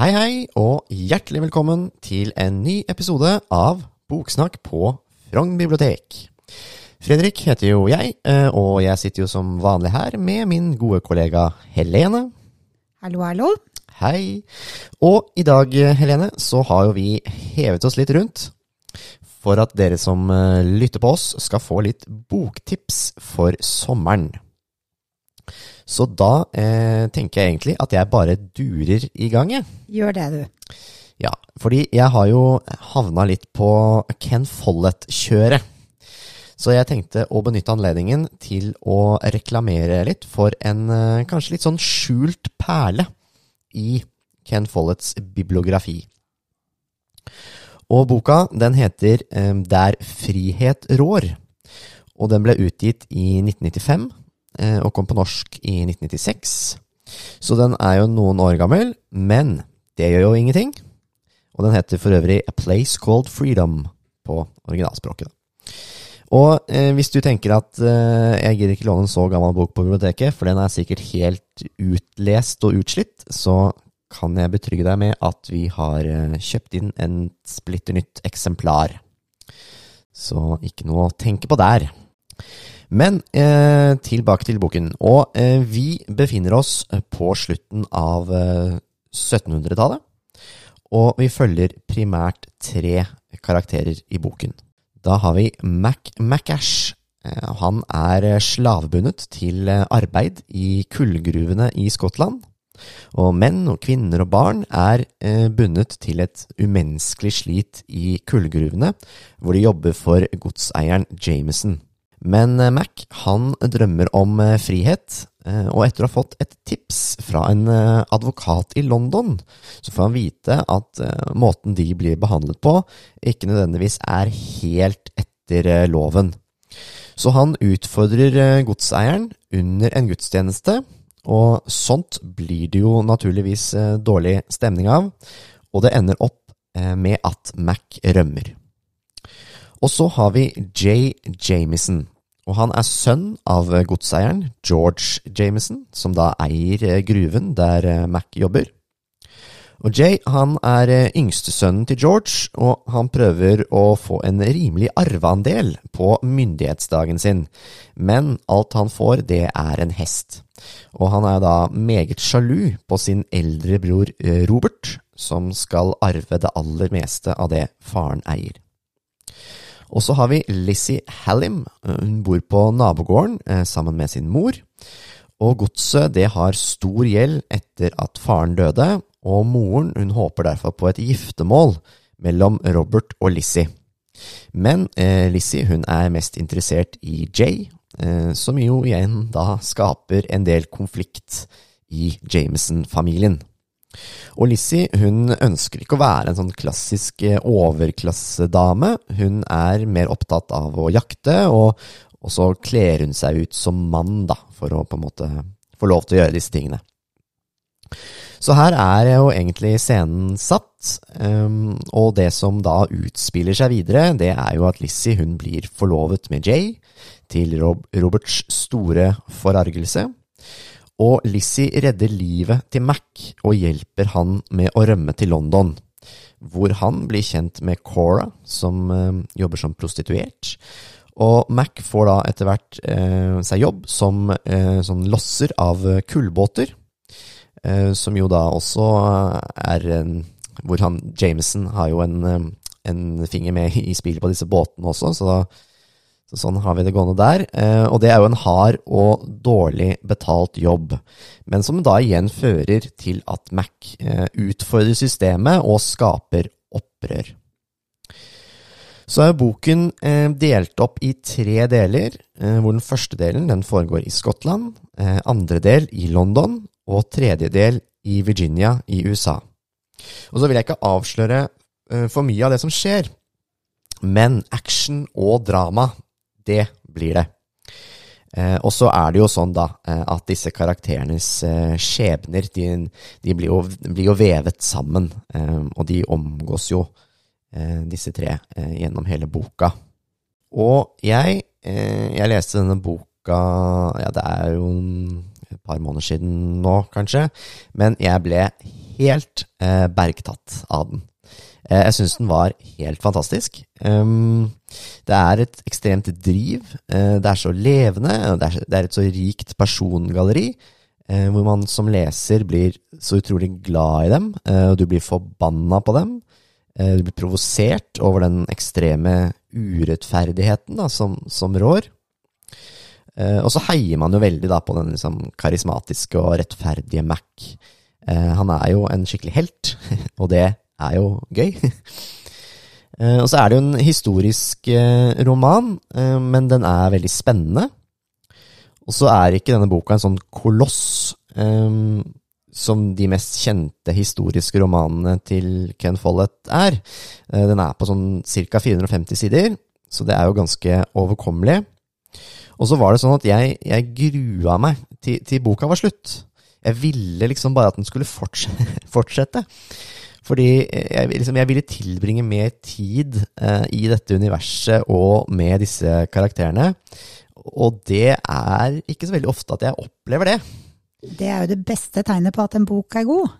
Hei, hei, og hjertelig velkommen til en ny episode av Boksnakk på Frogn bibliotek. Fredrik heter jo jeg, eh, og jeg sitter jo som vanlig her med min gode kollega Helene. Hallo, hallo. Hei. Og i dag, Helene, så har jo vi hevet oss litt rundt for at dere som eh, lytter på oss, skal få litt boktips for sommeren. Så da eh, tenker jeg egentlig at jeg bare durer i gang, jeg. Gjør det, du. Ja, fordi jeg har jo havna litt på Ken Follett-kjøret. Så jeg tenkte å benytte anledningen til å reklamere litt for en eh, kanskje litt sånn skjult perle i Ken Folletts bibliografi. Og boka den heter eh, Der frihet rår. Og den ble utgitt i 1995 eh, og kom på norsk i 1996. Så den er jo noen år gammel, men det gjør jo ingenting. Og den heter for øvrig A Place Called Freedom på originalspråket. Og eh, hvis du tenker at eh, jeg gidder ikke låne en så gammel bok på biblioteket, for den er sikkert helt utlest og utslitt, så kan jeg betrygge deg med at vi har eh, kjøpt inn en splitter nytt eksemplar. Så ikke noe å tenke på der. Men eh, tilbake til boken. Og eh, vi befinner oss på slutten av eh, 1700-tallet. Og vi følger primært tre karakterer i boken. Da har vi Mac Macash. Eh, han er slavebundet til eh, arbeid i kullgruvene i Skottland. Og menn og kvinner og barn er eh, bundet til et umenneskelig slit i kullgruvene, hvor de jobber for godseieren Jameson. Men Mac han drømmer om frihet, og etter å ha fått et tips fra en advokat i London, så får han vite at måten de blir behandlet på, ikke nødvendigvis er helt etter loven. Så han utfordrer godseieren under en gudstjeneste, og sånt blir det jo naturligvis dårlig stemning av, og det ender opp med at Mac rømmer. Og så har vi Jay Jamison, og han er sønn av godseieren George Jameson, som da eier gruven der Mac jobber. Og Jay han er yngstesønnen til George, og han prøver å få en rimelig arveandel på myndighetsdagen sin, men alt han får, det er en hest. Og han er da meget sjalu på sin eldre bror Robert, som skal arve det aller meste av det faren eier. Og så har vi Lizzie Hallim. Hun bor på nabogården sammen med sin mor. Og godset det har stor gjeld etter at faren døde, og moren hun håper derfor på et giftermål mellom Robert og Lizzie. Men eh, Lizzie hun er mest interessert i Jay, eh, som jo igjen da skaper en del konflikt i Jameson-familien. Og Lizzie hun ønsker ikke å være en sånn klassisk overklassedame. Hun er mer opptatt av å jakte, og, og så kler hun seg ut som mann, da, for å på en måte få lov til å gjøre disse tingene. Så her er jo egentlig scenen satt, um, og det som da utspiller seg videre, det er jo at Lizzie hun blir forlovet med Jay, til Rob Roberts store forargelse. Og Lizzie redder livet til Mac og hjelper han med å rømme til London, hvor han blir kjent med Cora, som eh, jobber som prostituert. Og Mac får da etter hvert eh, seg jobb som eh, sånn losser av kullbåter, eh, som jo da også er Hvor han Jameson har jo en, en finger med i spillet på disse båtene også, så da så sånn har vi det gående der. Og det er jo en hard og dårlig betalt jobb, men som da igjen fører til at Mac utfordrer systemet og skaper opprør. Så er boken delt opp i tre deler, hvor den første delen den foregår i Skottland, andre del i London og tredje del i Virginia i USA. Og så vil jeg ikke avsløre for mye av det som skjer, men action og drama det blir det. Eh, og så er det jo sånn da at disse karakterenes eh, skjebner de, de blir, jo, blir, jo, vevet sammen, eh, og de omgås jo disse tre gjennom hele boka. Og jeg, jeg leste denne boka ja, det er jo et par måneder siden nå, kanskje. Men jeg ble helt eh, bergtatt av den. Eh, jeg syns den var helt fantastisk. Um, det er et ekstremt driv. Eh, det er så levende. Det er, et så rikt persongalleri. Eh, hvor man som leser blir så utrolig glad i dem, og du blir forbanna på dem. Du blir provosert over den ekstreme urettferdigheten da, som, som rår. Og så heier man jo veldig da på den liksom, karismatiske og rettferdige Mac. Han er jo en skikkelig helt, og det er jo gøy. Eh, og så er det jo en historisk eh, roman, eh, men den er veldig spennende. Og så er ikke denne boka en sånn koloss um, som de mest kjente historiske romanene til Ken Follett er. Den er på sånn ca. 450 sider, så det er jo ganske overkommelig. Og så var det sånn at jeg, jeg grua meg til, til boka var slutt. Jeg ville liksom bare at den skulle fortsette. fortsette. Fordi jeg, liksom, jeg ville tilbringe mer tid eh, i dette universet og med disse karakterene. Og det er ikke så veldig ofte at jeg opplever det. Det er jo det beste tegnet på at en bok er god.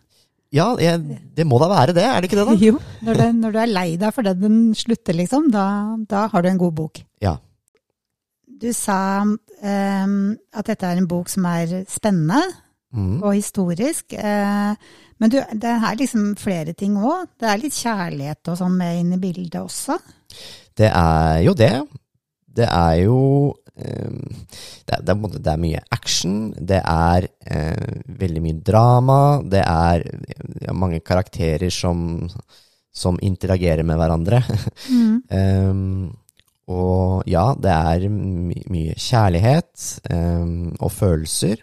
Ja, jeg, det må da være det, er det ikke det, da? Jo, når, det, når du er lei deg for det den slutter, liksom, da, da har du en god bok. Ja. Du sa um, at dette er en bok som er spennende Mm. og historisk. eh, men du, det er liksom flere ting òg. Det er litt kjærlighet og sånn med inn i bildet også. Det er jo det. Det er jo eh, det, er, det, er, det er mye action. Det er eh, veldig mye drama. Det er ja, mange karakterer som, som interagerer med hverandre. Um, og ja, det er my mye kjærlighet um, og følelser.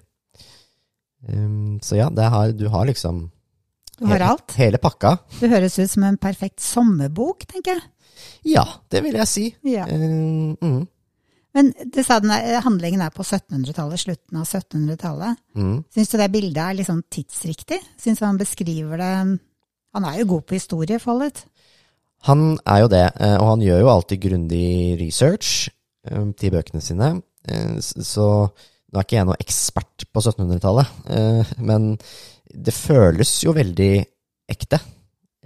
Um, så ja, det har, du har liksom Du har hele, alt. hele pakka. Det høres ut som en perfekt sommerbok, tenker jeg. Ja, det vil jeg si. Ja. Uh, mm, Men du sa den er, handlingen er på 1700-tallet, slutten av 1700-tallet. mm. Syns du det bildet er litt sånn tidsriktig? Syns du han beskriver det Han er jo god på historie, Follet. Han er jo det, eh, og han gjør jo alltid grundig research eh, til bøkene sine. Eh, Så nå er ikke jeg noe ekspert på 1700-tallet, eh, men det føles jo veldig ekte.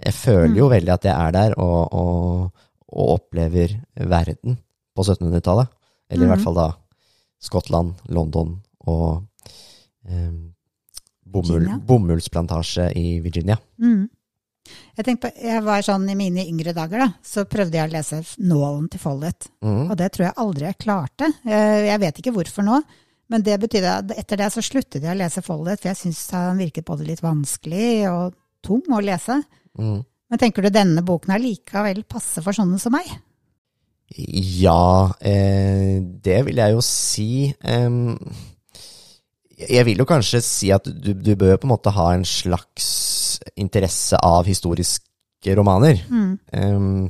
Jeg føler jo veldig at jeg er der og, og, og opplever verden på 1700-tallet. Eller i hvert fall da Skottland, London og eh, bomull, bomullsplantasje i Virginia. Mm. Jeg på, jeg var sånn I mine yngre dager da, så prøvde jeg å lese Nålen til Follet. Mm. Og det tror jeg aldri jeg klarte. Eh, Jeg vet ikke hvorfor nå. Men det betydde at etter det så sluttet jeg å lese Follet, for jeg syntes han virket både litt vanskelig og tung å lese. Mm. Men tenker du denne boken allikevel passer for sånne som meg? Ja, eh, det vil jeg jo si. Eh, jeg vil jo kanskje si at du, du bør på en måte ha en slags interesse av historiske romaner. Mm. Em,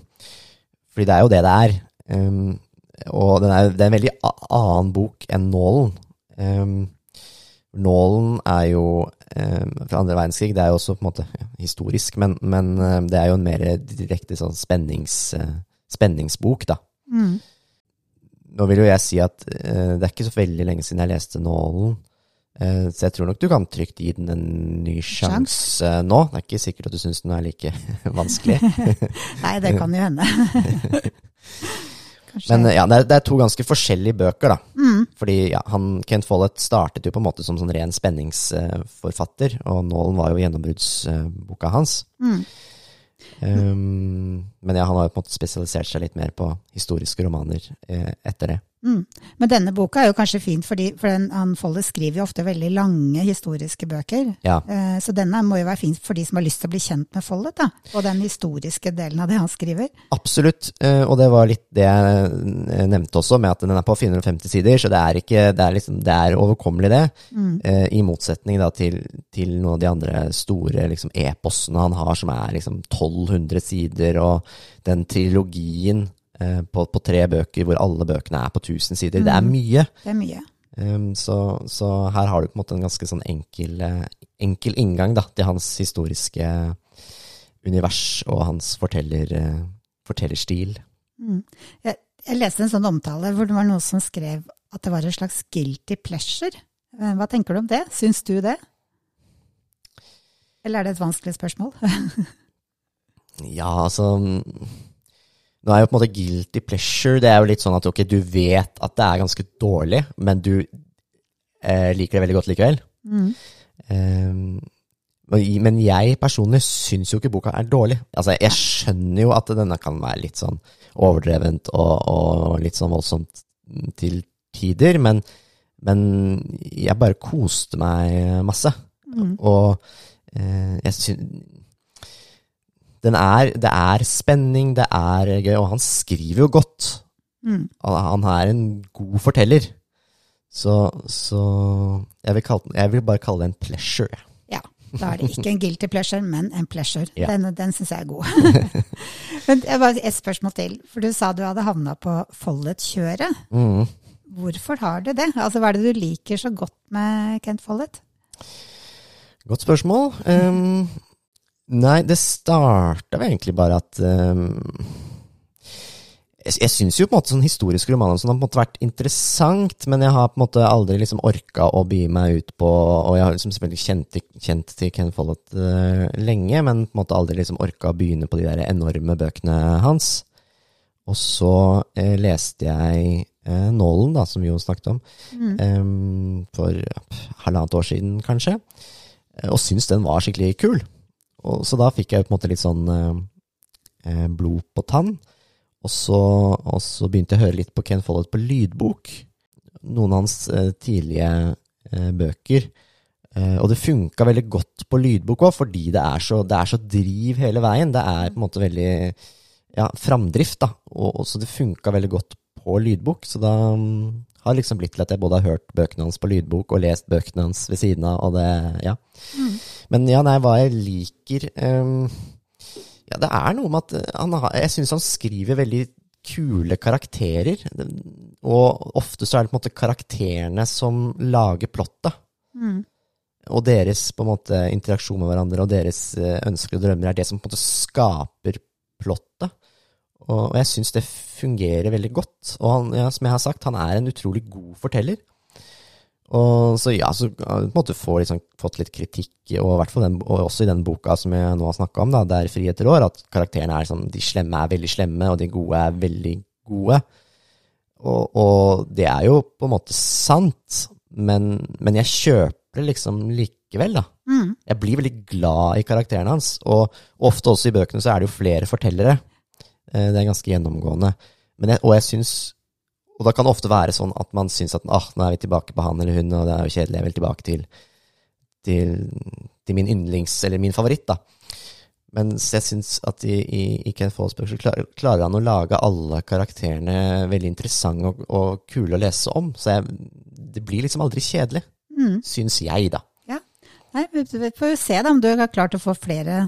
fordi det er jo det det er. Em, og den er, det er en veldig annen bok enn Nålen. Em, Nålen er jo um, fra andre verdenskrig, det er jo også på en måte ja, historisk, men, men um, det er jo en mer direkte sånn spennings, uh, spenningsbok, da. Mm. Nå vil jo jeg si at uh, det er ikke så veldig lenge siden jeg leste Nålen. Uh, så jeg tror nok du kan trygt gi den en ny sjanse uh, nå. Det er ikke sikkert at du syns den er like vanskelig. Nei, det kan jo hende. Kanskje. Men ja, det er, det er to ganske forskjellige bøker, da. mm. Fordi ja, han, Kent Follett startet jo på en måte som sånn ren spenningsforfatter, og Nålen var jo gjennombruddsboka hans. Mm. Um, men ja, han har jo på en måte spesialisert seg litt mer på historiske romaner eh, etter det. Mm. Men denne boka er jo kanskje fint, fordi, for den, han Follett skriver jo ofte veldig lange historiske bøker. Ja. Eh, Så denne må jo være fint for de som har lyst til å bli kjent med Follet, da. Og den historiske delen av det han skriver. Absolutt, eh, og det var litt det jeg nevnte også, med at den er på 450 sider, så det er, ikke, det er, liksom, det er overkommelig det. Mm. eh, I motsetning da til, til noen av de andre store liksom, eposene han har, som er liksom 1200 sider, og den trilogien på, på tre bøker hvor alle bøkene er på 1000 sider. Det er mye. Det er mye. Um, så, så her har du på en måte en ganske sånn enkel, eh, enkel inngang da, til hans historiske univers og hans forteller, eh, fortellerstil. Mm. Jeg, jeg leste en sånn omtale hvor det var noen som skrev at det var en slags guilty pleasure. Eh, Hva tenker du om det? Syns du det? Eller er det et vanskelig spørsmål? Ja, altså mm, Nå er jo på en måte guilty pleasure Det er jo litt sånn at ok, du vet at det er ganske dårlig, men du eh, liker det veldig godt likevel. Mm. Eh, men jeg personlig syns jo ikke boka er dårlig. Altså, jeg skjønner jo at denne kan være litt sånn overdrevent og, og litt sånn voldsomt til tider, men, men jeg bare koste meg masse. Mm. Og eh, jeg syns er, Det er spenning, det er gøy, og han skriver jo godt. Mm. Han, er en god forteller. Så, så jeg, vil kalle, jeg vil bare kalle det en pleasure. Ja, da er det ikke en guilty pleasure, men en pleasure. Ja. Den, den syns jeg er god. men jeg bare Et spørsmål til. For du sa du hadde havna på Follett-kjøret. Mm. Hvorfor har du det? Altså, Hva er det du liker så godt med Kent Follett? Godt spørsmål. Um, nei, det starta vel egentlig bare at um, Jeg, jeg syns jo på en måte sånn historiske romaner sånn har på en måte vært interessant, men jeg har på en måte aldri liksom orka å by meg ut på Og jeg har liksom selvfølgelig kjent, kjent til Ken Follett uh, lenge, men på en måte aldri liksom orka å begynne på de der enorme bøkene hans. Og så uh, leste jeg uh, Nålen, da, som vi jo snakket om, Mm. um, for halvannet år siden, kanskje. Og syns den var skikkelig kul. Og, så da fikk jeg på en måte litt sånn eh, eh, blod på tann. Og så, og så begynte jeg å høre litt på Ken Follett på lydbok. Noen av hans eh, tidlige eh, bøker. Eh, og det funka veldig godt på lydbok òg, fordi det er, så, det er så driv hele veien. Det er på en måte veldig ja, framdrift, da. Og, og så det funka veldig godt på lydbok. Så da mm, har liksom blitt til at jeg både har hørt bøkene hans på lydbok og lest bøkene hans ved siden av, og det Ja. Mm. Men ja, nei, hva jeg liker um, Ja, det er noe med at han har Jeg syns han skriver veldig kule karakterer. Og ofte så er det på en måte karakterene som lager plottet. Mm. Og deres på en måte interaksjon med hverandre og deres eh, ønsker og drømmer er det som på en måte skaper plottet. Og, jeg syns det fungerer veldig godt. Og han, ja, som jeg har sagt, han er en utrolig god forteller. Og så ja, så på en måte får liksom, fått litt kritikk, og, i den, og også i den boka som jeg nå har snakka om, da, der Frihet rår, at karakterene er sånn, de slemme er veldig slemme, og de gode er veldig gode. Og, og det er jo på en måte sant, men, men jeg kjøper liksom likevel, da. Mm. Jeg blir veldig glad i karakterene hans, og ofte også i bøkene så er det jo flere fortellere. Eh, Det er ganske gjennomgående. Men jeg, og jeg syns Og da kan det ofte være sånn at man syns at ah, nå er vi tilbake på han eller hun, og det er jo kjedelig, jeg vil tilbake til, til, til min yndlings, eller min favoritt, da. Mens jeg syns at i, i, i Ken Fallsberg så klarer, klarer han å lage alle karakterene veldig interessante og, og kule å lese om. Så jeg, det blir liksom aldri kjedelig, Mm. syns jeg, da. Nei, vi vi får jo se da om du har klart å få flere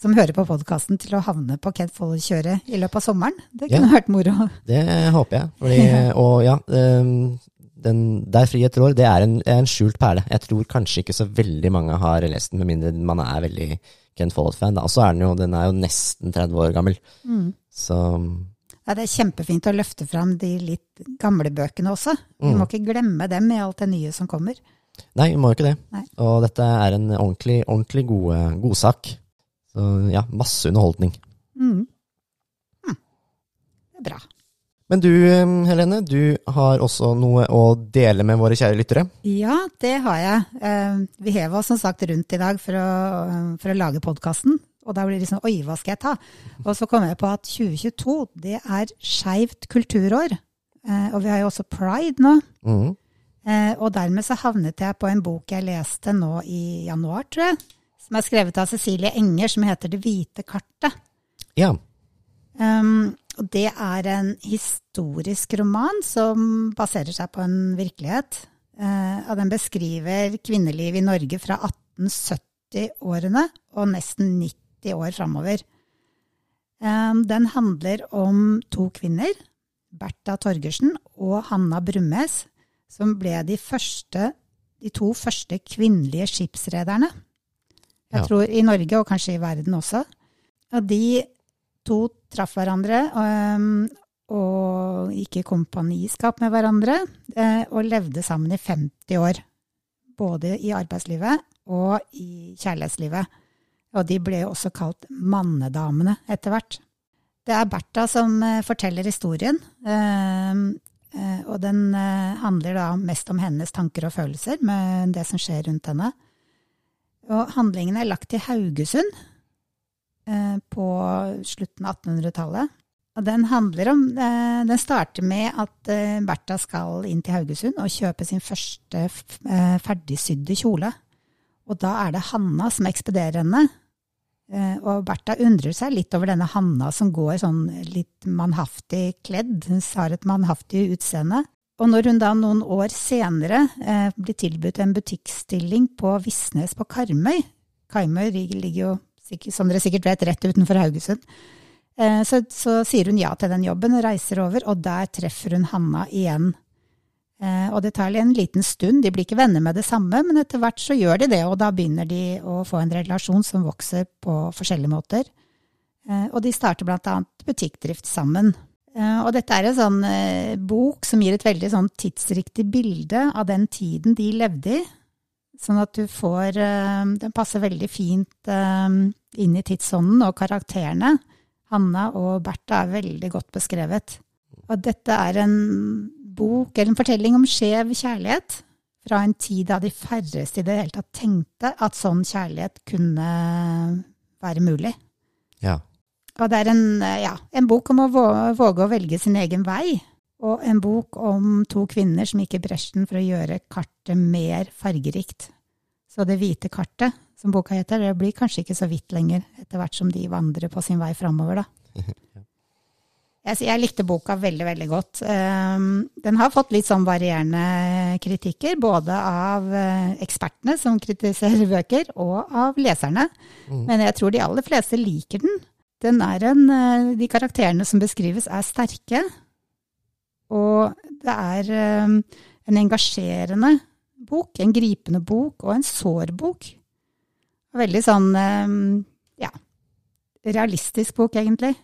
som hører på podkasten til å havne på Kent Follett-kjøret i løpet av sommeren. Det kunne vært moro. Det håper jeg. Fordi, og ja, ehm, den, Der frihet rår, det er en, en skjult perle. Jeg tror kanskje ikke så veldig mange har lest den, med mindre man er veldig Kent Follett-fan. Og så er den jo, den er jo nesten 30 år gammel. Mm. Så Ja, det er kjempefint å løfte fram de litt gamle bøkene også. Vi Mm. må ikke glemme dem i alt det nye som kommer. nei, vi må jo ikke det. Nei. Og dette er en ordentlig, ordentlig gode, godsak. Så ja, masse underholdning. Mm. Hm. Det er bra. Men du Helene, du har også noe å dele med våre kjære lyttere. Ja, det har jeg. Vi hev oss som sagt rundt i dag for å, for å lage podkasten. Og da blir det liksom Oi, hva skal jeg ta? Og så kom jeg på at 2022, det er skeivt kulturår. Eh, Og vi har jo også pride nå. Mhm. Eh, Og dermed så havnet jeg på en bok jeg leste nå i januar, tror jeg. Som er skrevet av Cecilie Enger, som heter Det hvite kartet. Ja. Um, og det er en historisk roman som baserer seg på en virkelighet. Uh, og den beskriver kvinneliv i Norge fra 1870-årene og nesten 90 år framover. Um, den handler om to kvinner, Bertha Torgersen og Hanna Brummes, som ble de, første, de to første kvinnelige skipsrederne. Jeg Ja. tror i Norge, og kanskje i verden også. Og de to traff hverandre og, og gikk i kompaniskap med hverandre, eh, og levde sammen i 50 år. både i arbeidslivet og i kjærlighetslivet. Og de ble jo også kalt mannedamene etter hvert. Det er Bertha som eh, forteller historien, eh, og den handler da mest om hennes tanker og følelser med det som skjer rundt henne. Og handlingen er lagt til Haugesund på slutten av 1800-tallet. Og den handler om Den starter med at Bertha skal inn til Haugesund og kjøpe sin første ferdigsydde kjole. Og da er det Hanna som ekspederer henne Eh, og Bertha undrer seg litt over denne Hanna som går sånn litt mannhaftig kledd, hun har et mannhaftig utseende. Og når hun da noen år senere eh, blir tilbudt en butikkstilling på Visnes på Karmøy Karmøy ligger jo, som dere sikkert vet, rett utenfor Haugesund. Eh, så, så sier hun ja til den jobben og reiser over, og der treffer hun Hanna igjen. Eh, og det tar en liten stund, de blir ikke venner med det samme, men etter hvert så gjør de det, og da begynner de å få en relasjon som vokser på forskjellige måter. Eh, og de starter blant annet butikkdrift sammen. Eh, og dette er en sånn bok som gir et veldig sånn tidsriktig bilde av den tiden de levde i. Sånn at du får Den passer veldig fint inn i tidsånden og karakterene. Hanna og Bertha er veldig godt beskrevet. Og dette er en bok eller en fortelling om skjev kjærlighet fra en tid da de færreste i det hele tatt tenkte at sånn kjærlighet kunne være mulig. Ja. Og det er en, ja, en bok om å våge å velge sin egen vei. Og en bok om to kvinner som gikk i bresjen for å gjøre kartet mer fargerikt. Så det hvite kartet, som boka heter, det blir kanskje ikke så hvitt lenger, etter hvert som de vandrer på sin vei framover, da. Jeg, jeg, likte boka veldig, veldig godt. Um, den har fått litt sånn varierende kritikker, både av uh, ekspertene som kritiserer bøker, og av leserne. Mm. Men jeg tror de aller fleste liker den. Den er en, uh, de karakterene som beskrives, er sterke. Og det er um, en engasjerende bok, en gripende bok, og en sår bok. Veldig sånn um, ja, realistisk bok, egentlig.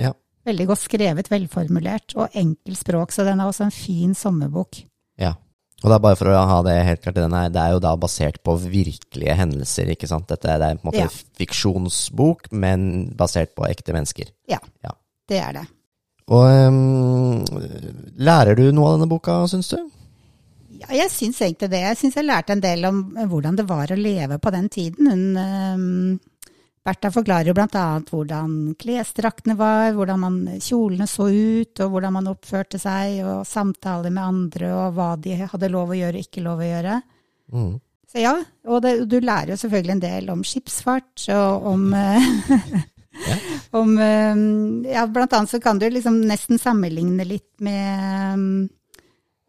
Ja. Veldig godt skrevet, velformulert og enkelt språk, så den er også en fin sommerbok. Ja, og det er bare for å ha det helt klart, denne, det er jo da basert på virkelige hendelser, ikke sant? Dette det er på en måte ja. fiksjonsbok, men basert på ekte mennesker. Ja, ja. det er det. Og um, lærer du noe av denne boka, syns du? Ja, jeg syns egentlig det. Jeg syns jeg lærte en del om hvordan det var å leve på den tiden. Hun um, Bertha forklarer jo bl.a. hvordan klesdraktene var, hvordan man, kjolene så ut, og hvordan man oppførte seg, og samtaler med andre, og hva de hadde lov å gjøre og ikke lov å gjøre. Mm. Så ja, og det, du lærer jo selvfølgelig en del om skipsfart, og om ja. om Ja, blant annet så kan du liksom nesten sammenligne litt med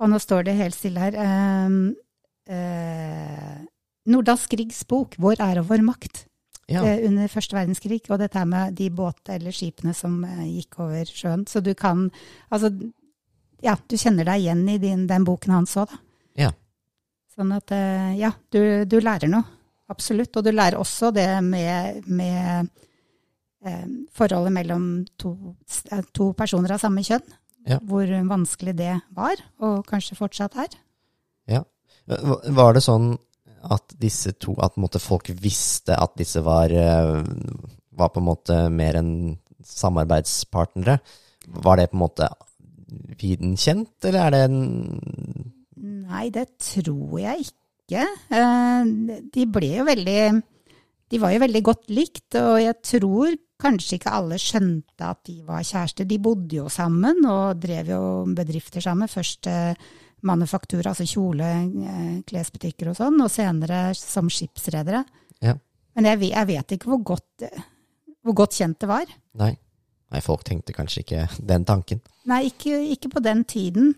Og nå står det helt stille her. Eh, eh, Nordahl Griegs bok 'Vår ære og vår makt' ja. Eh, under første verdenskrig, og dette med de båtene eller skipene som eh, gikk over sjøen. Så du kan Altså, ja, du kjenner deg igjen i din, den boken hans òg, da. Ja. Sånn at, eh, ja, du, du, lærer noe. Absolutt. Og du lærer også det med, med eh, forholdet mellom to, to, personer av samme kjønn. Ja. Hvor vanskelig det var, og kanskje fortsatt er. Ja. Var det sånn at disse to At folk visste at disse var, eh, var på en måte mer enn samarbeidspartnere. Var det på en måte viden kjent, eller er det en Nei, det tror jeg ikke. Eh, de ble jo veldig De var jo veldig godt likt, og jeg tror kanskje ikke alle skjønte at de var kjærester. De bodde jo sammen og drev jo bedrifter sammen. Først eh, manufaktur, altså kjole, eh, klesbutikker og sånn, og senere som skipsredere. Ja. Men jeg, jeg, vet ikke hvor godt, hvor godt, kjent det var. Nei. Nei, folk tenkte kanskje ikke den tanken. Nei, ikke, ikke på den tiden,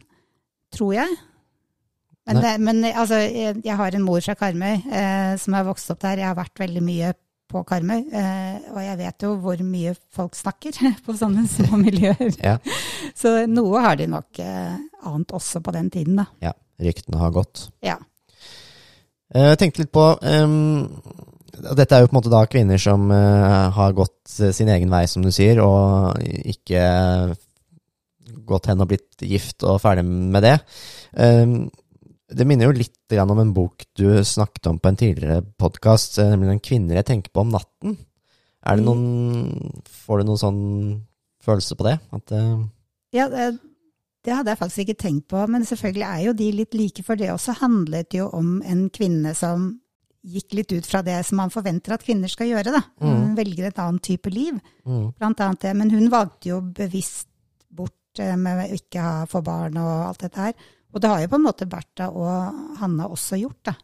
tror jeg. Men, det, men altså, jeg, jeg, har en mor fra Karmøy eh, som har vokst opp der. Jeg har vært veldig mye på Karmøy. Eh, og jeg vet jo hvor mye folk snakker på sånne små miljøer. ja. Så noe har de nok eh, ant også på den tiden, da. Ja. Ryktene har gått. Ja. Eh, jeg tenkte litt på um, Dette er jo på en måte da kvinner som uh, har gått sin egen vei, som du sier, og ikke gått hen og blitt gift og ferdig med det. Um, Det minner jo litt grann om en bok du snakket om på en tidligere podkast, nemlig den 'Kvinner jeg tenker på om natten'. Er det Mm. noen Får du noen sånn følelse på det? At uh... Ja, det, hadde jeg faktisk ikke tenkt på, men selvfølgelig er jo de litt like, for det også handlet jo om en kvinne som gikk litt ut fra det som man forventer at kvinner skal gjøre, da. Hun velger et annet type liv, mm, blant annet det. Men hun valgte jo bevisst bort eh, med å ikke ha, få barn og alt dette her. Og det har jo på en måte Bertha og Hanna også gjort, da.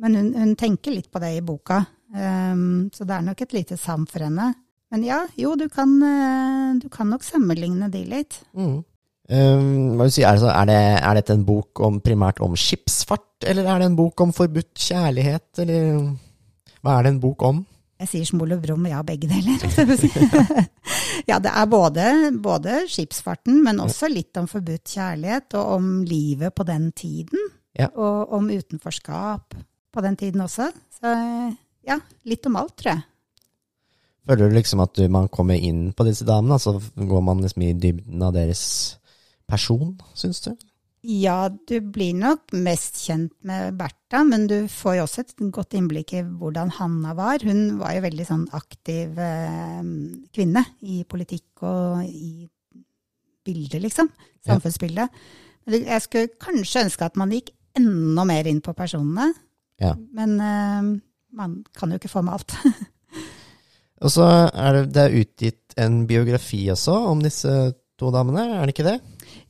Men hun, hun tenker litt på det i boka, um, så det er nok et lite savn for henne. Men ja, jo, du kan, eh, du kan nok sammenligne de litt. mm. Um, si, er, det, er, det, er dette en bok om, primært om skipsfart, eller er det en bok om forbudt kjærlighet, eller hva er det en bok om? Jeg sier smol og brom, ja, begge deler. ja, det er både, både skipsfarten, men også litt om forbudt kjærlighet, og om livet på den tiden. Ja. Og om utenforskap på den tiden også. Så ja, litt om alt, tror jeg. Føler du liksom at du, man kommer inn på disse damene, så går man liksom i dybden av deres person, syns du? Ja, du blir nok mest kjent med Bertha, men du får jo også et godt innblikk i hvordan Hanna var. Hun var jo veldig sånn aktiv eh, kvinne i politikk og i bildet, liksom. Samfunnsbildet. Ja. Jeg skulle kanskje ønske at man gikk enda mer inn på personene, Ja. men eh, man kan jo ikke få med alt. Og så er det, det er utgitt en biografi også om disse to damene, er det ikke det?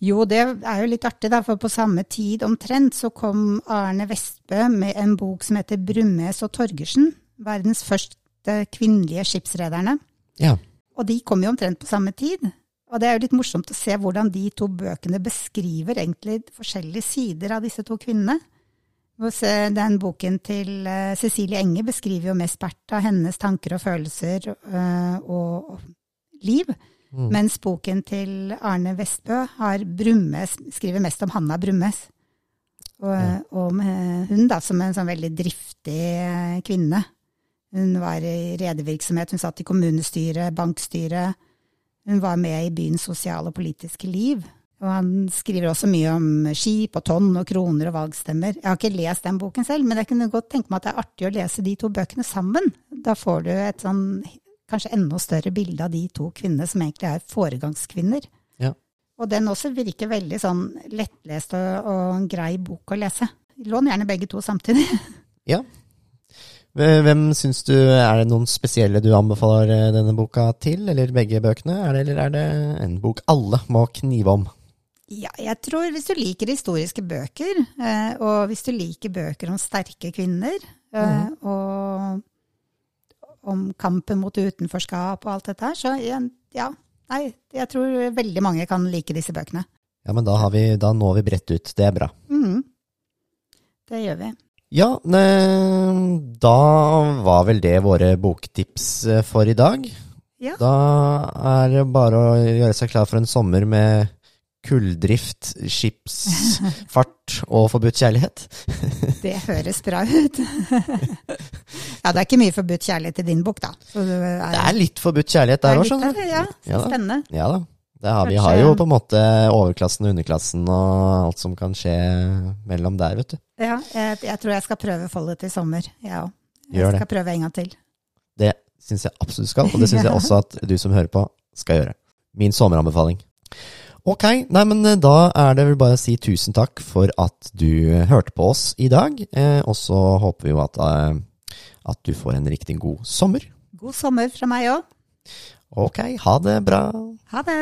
Jo, det er jo litt artig, da, for på samme tid omtrent så kom Arne Vestbø med en bok som heter Brummes og Torgersen, verdens første kvinnelige skipsrederne. Ja. Og de kom jo omtrent på samme tid. Og det er jo litt morsomt å se hvordan de to bøkene beskriver egentlig forskjellige sider av disse to kvinnene. Den boken til eh, Cecilie Enge beskriver jo mest Bertha, hennes tanker og følelser eh, og liv. Mm. Mens boken til Arne Vestbø har Brummes, skriver mest om Hanna Brummes. Og, Ja. og eh, hun da, som en sånn veldig driftig eh, kvinne. Hun var i redevirksomhet, hun satt i kommunestyret, bankstyret. Hun var med i byens sosiale og politiske liv. Og han skriver også mye om skip og tonn og kroner og valgstemmer. Jeg har ikke lest den boken selv, men jeg kunne godt tenke meg at det er artig å lese de to bøkene sammen. Da får du et sånn kanskje enda større bilde av de to kvinnene som egentlig er foregangskvinner. Ja. Og den også virker veldig sånn lettlest og, og en grei bok å lese. Lån gjerne begge to samtidig. Ja. Hvem syns du Er det noen spesielle du anbefaler eh, denne boka til, eller begge bøkene? Er det, eller er det en bok alle må knive om? Ja, jeg tror hvis du liker historiske bøker, eh, og hvis du liker bøker om sterke kvinner, mm. og om kampen mot utenforskap og alt dette her, så ja, nei, jeg tror veldig mange kan like disse bøkene. Ja, men da, har vi, da når vi bredt ut. Det er bra. Mm. Det gjør vi. Ja, da var vel det våre boktips eh, for i dag. Ja. Da er det bare å gjøre seg klar for en sommer med kulldrift, skipsfart og forbudt kjærlighet. Det høres bra ut. ja, det er ikke mye forbudt kjærlighet i din bok, da. Er, Det er litt forbudt kjærlighet der er òg, skjønner du. Ja, Ja spennende. Ja da. Det har, vi har jo på en måte overklassen og underklassen og alt som kan skje mellom der, vet du. Ja, jeg, jeg tror jeg skal prøve Follet i sommer, jeg òg. Jeg Gjør det. skal prøve en gang til. Det syns jeg absolutt skal, og det syns jeg også at du som hører på, skal gjøre. Min sommeranbefaling. Ok, nei, men eh, da er det vel bare å si tusen takk for at du hørte på oss i dag. Eh, og så håper vi jo at, eh, at du får en riktig god sommer. God sommer fra meg òg. Ok, ha det bra. Ha det!